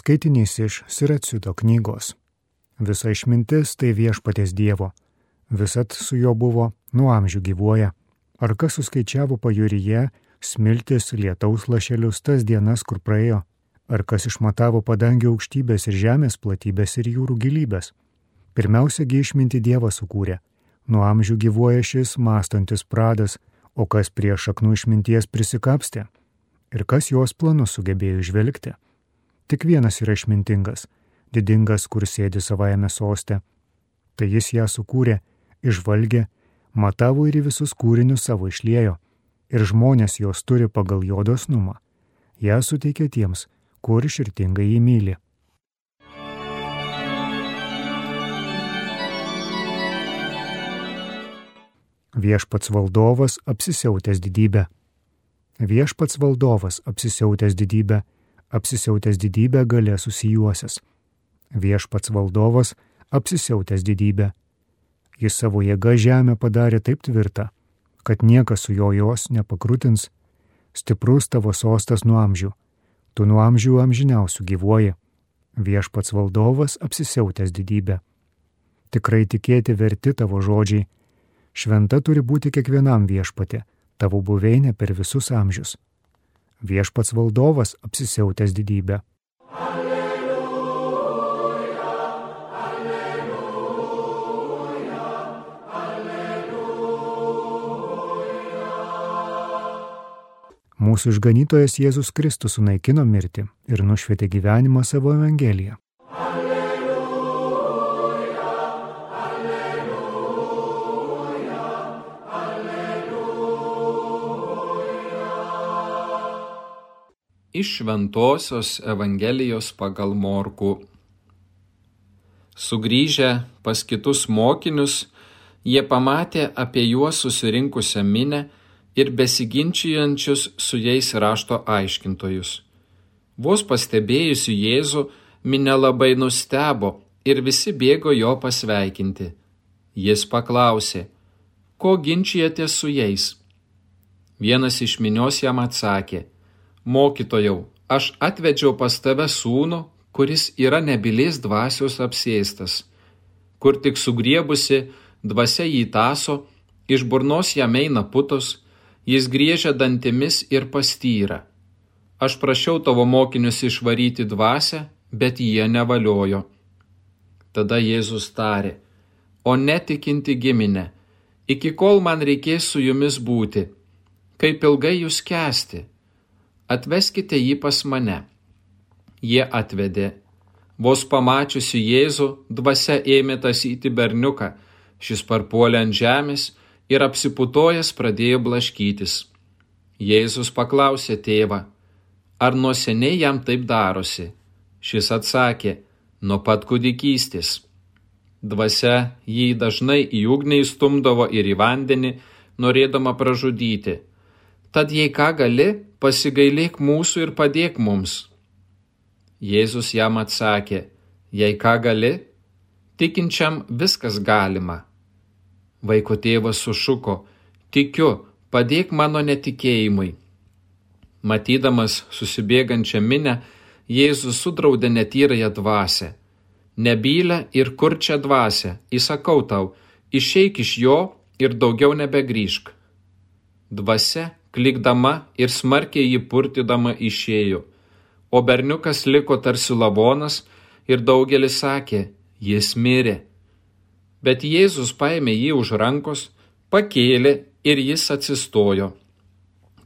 Skaitinys iš Siraciuto knygos. Visa išmintis tai viešpatės Dievo. Visat su juo buvo nuo amžių gyvuoja. Ar kas suskaičiavo pajūryje smiltis lietaus lašelius tas dienas, kur praėjo? Ar kas išmatavo padangio aukštybės ir žemės platybės ir jūrų gilybės? Pirmiausiagi išminti Dievas sukūrė. Nuo amžių gyvuoja šis mąstantis pradas, o kas prie šaknų išminties prisikapstė? Ir kas jos planus sugebėjo išvelgti? Tik vienas yra išmintingas, didingas, kur sėdi savajame soste. Tai jis ją sukūrė, išvalgė, matavo ir visus kūrinius savo išliejo, ir žmonės jos turi pagal jo dosnumą. Ja suteikia tiems, kur širtingai jį myli. Viešpats valdovas apsisiautęs didybę. Viešpats valdovas apsisiautęs didybę, apsisiautęs didybę galė susijuosęs. Viešpats valdovas apsisiautęs didybę, Jis savo jėga žemę padarė taip tvirtą, kad niekas su jo jos nepakrutins. Stiprus tavo sostas nuo amžių, tu nuo amžių amžiniausių gyvuoji. Viešpats valdovas apsisiautęs didybę. Tikrai tikėti verti tavo žodžiai. Šventa turi būti kiekvienam viešpatė, tavo buveinė per visus amžius. Viešpats valdovas apsisiautęs didybę. Mūsų išganytojas Jėzus Kristus sunaikino mirtį ir nušvietė gyvenimą savo Evangeliją. Iš Šventojios Evangelijos pagal Morku. Sugryžę pas kitus mokinius, jie pamatė apie juos susirinkusią minę ir besiginčijančius su jais rašto aiškintojus. Vos pastebėjusi Jėzų, minė labai nustebo ir visi bėgo jo pasveikinti. Jis paklausė, ko ginčijate su jais? Vienas iš minios jam atsakė, mokytojau, aš atvedžiau pas tave sūnų, kuris yra nebilės dvasios apsėstas. Kur tik sugriebusi, dvasia jį taso, iš burnos jam eina putos, jis griežia dantimis ir pastyra. Aš prašiau tavo mokinius išvaryti dvasę, bet jie nevaliojo. Tada Jėzus tarė, o netikinti giminė, iki kol man reikės su jumis būti, kaip ilgai jūs kesti, atveskite jį pas mane. Jie atvedė. Vos pamačiusi Jėzų, dvasia ėmė tasyti berniuką, šis parpuolė ant žemės ir apsiputojęs pradėjo blaškytis. Jėzus paklausė tėvą, ar nuo seniai jam taip darosi. Šis atsakė, nuo pat kūdikystės. Dvasia jį dažnai į ugnį įstumdavo ir į vandenį, norėdama pražudyti. Tad jei ką gali, pasigailėk mūsų ir padėk mums. Jėzus jam atsakė, jei ką gali, tikinčiam viskas galima. Vaiko tėvas sušuko, tikiu, padėk mano netikėjimui. Matydamas susibėgančią minę, Jėzus sudraudė netyrąją dvasę. Nebylę ir kurčią dvasę, įsakau tau, išeik iš jo ir daugiau nebegrįžk. Dvasia, klikdama ir smarkiai jį purtydama išėjo, o berniukas liko tarsi lavonas ir daugelis sakė, jis mirė. Bet Jėzus paėmė jį už rankos, pakėlė ir jis atsistojo.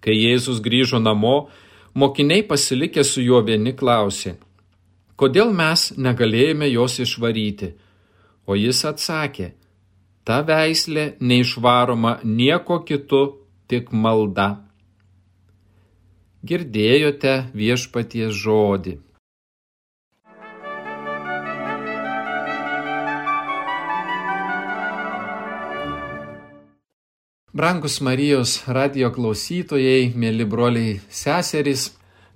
Kai Jėzus grįžo namo, mokiniai pasilikę su juo vieni klausė, kodėl mes negalėjome jos išvaryti. O jis atsakė, ta veislė neišvaroma nieko kitu, tik malda. Girdėjote viešpaties žodį. Brangus Marijos radio klausytojai, mėly broliai seserys,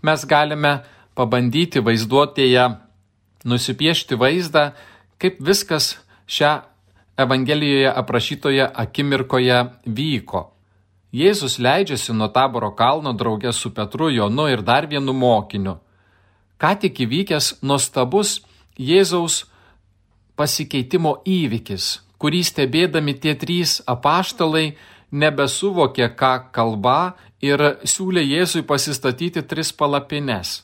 mes galime pabandyti vaizduotėje nusipiešti vaizdą, kaip viskas šią Evangelijoje aprašytoje akimirkoje vyko. Jėzus leidžiasi nuo taboro kalno draugė su Petru, Jonu ir dar vienu mokiniu. ką tik įvykęs nuostabus Jėzaus pasikeitimo įvykis, kurį stebėdami tie trys apaštalai nebesuvokė, ką kalba ir siūlė Jėzui pasistatyti tris palapines.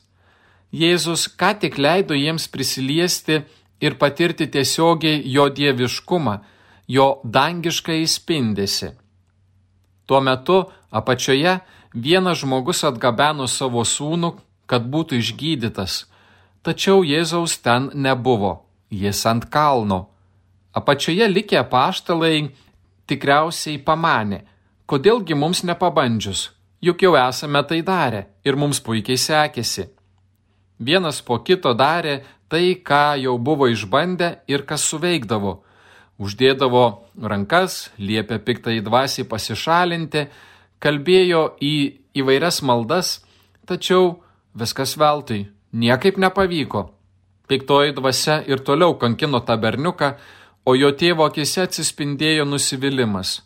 Jėzus ką tik leido jiems prisiliesti ir patirti tiesiogiai jo dieviškumą, jo dangišką įspindėsi. Tuo metu apačioje vienas žmogus atgabeno savo sūnų, kad būtų išgydytas, tačiau Jėzaus ten nebuvo, jis ant kalno. Apačioje likę paštalai tikriausiai pamanė, kodėlgi mums nepabandžius, juk jau esame tai darę ir mums puikiai sekėsi. Vienas po kito darė tai, ką jau buvo išbandę ir kas suveikdavo. Uždėdavo rankas, liepė piktai dvasiai pasišalinti, kalbėjo į įvairias maldas, tačiau viskas veltui, niekaip nepavyko. Piktoji dvasia ir toliau kankino tą berniuką, o jo tėvo akise atsispindėjo nusivylimas.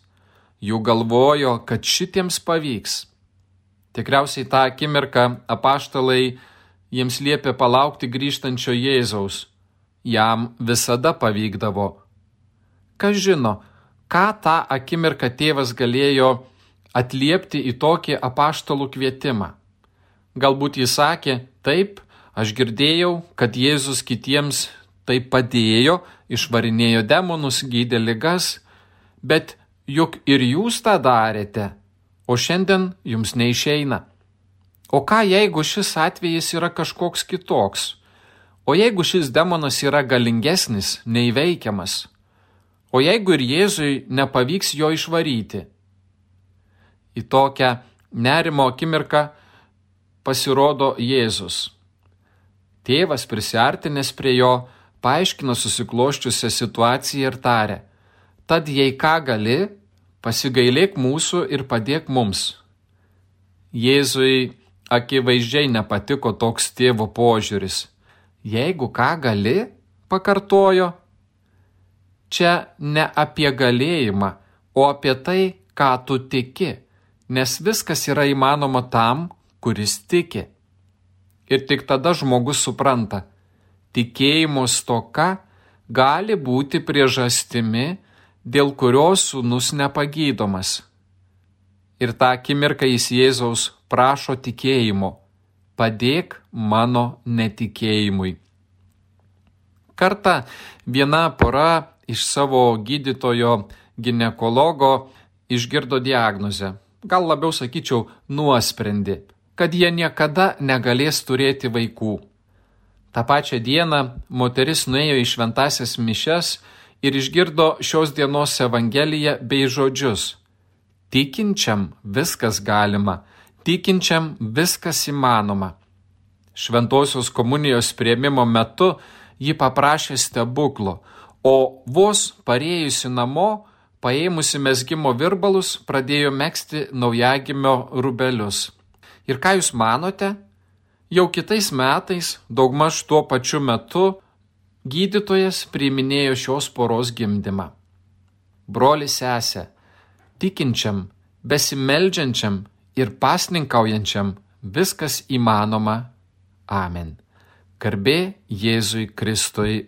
Jų galvojo, kad šitiems pavyks. Tikriausiai tą akimirką apaštalai jiems liepė palaukti grįžtančio Jėzaus. Jam visada pavykdavo. Kas žino, ką tą akimirką tėvas galėjo atliepti į tokį apaštalų kvietimą. Galbūt jis sakė, taip, aš girdėjau, kad Jėzus kitiems tai padėjo, išvarinėjo demonus, gydė ligas, bet juk ir jūs tą darėte, o šiandien jums neišeina. O ką jeigu šis atvejis yra kažkoks kitoks? O jeigu šis demonas yra galingesnis, neįveikiamas? O jeigu ir Jėzui nepavyks jo išvaryti? Į tokią nerimo akimirką pasirodo Jėzus. Tėvas prisartinęs prie jo paaiškino susikloščiusią situaciją ir tarė, tad jei ką gali, pasigailėk mūsų ir padėk mums. Jėzui akivaizdžiai nepatiko toks tėvo požiūris. Jeigu ką gali, pakartojo, čia ne apie galėjimą, o apie tai, ką tu tiki, nes viskas yra įmanoma tam, kuris tiki. Ir tik tada žmogus supranta, tikėjimo stoka gali būti priežastimi, dėl kurios sūnus nepagydomas. Ir tą akimirką jis Jėzaus prašo tikėjimo, padėk mano netikėjimui. Kartą viena pora iš savo gydytojo ginekologo išgirdo diagnozę, gal labiau sakyčiau nuosprendį, kad jie niekada negalės turėti vaikų. Ta pačią dieną moteris nuėjo į šventasias mišes ir išgirdo šios dienos Evangeliją bei žodžius. Tikinčiam viskas galima, tikinčiam viskas įmanoma. Šventosios komunijos prieimimo metu ji paprašė stebuklo, o vos parėjusi namo, paėmusi mesgimo virbalus, pradėjo mėgsti naujagimio rubelius. Ir ką jūs manote? Jau kitais metais, daugmaž tuo pačiu metu, gydytojas priiminėjo šios poros gimdymą. Broli sesė, tikinčiam, besimeldžiančiam ir pasninkaujančiam viskas įmanoma. Amen. Garbė Jėzui Kristui.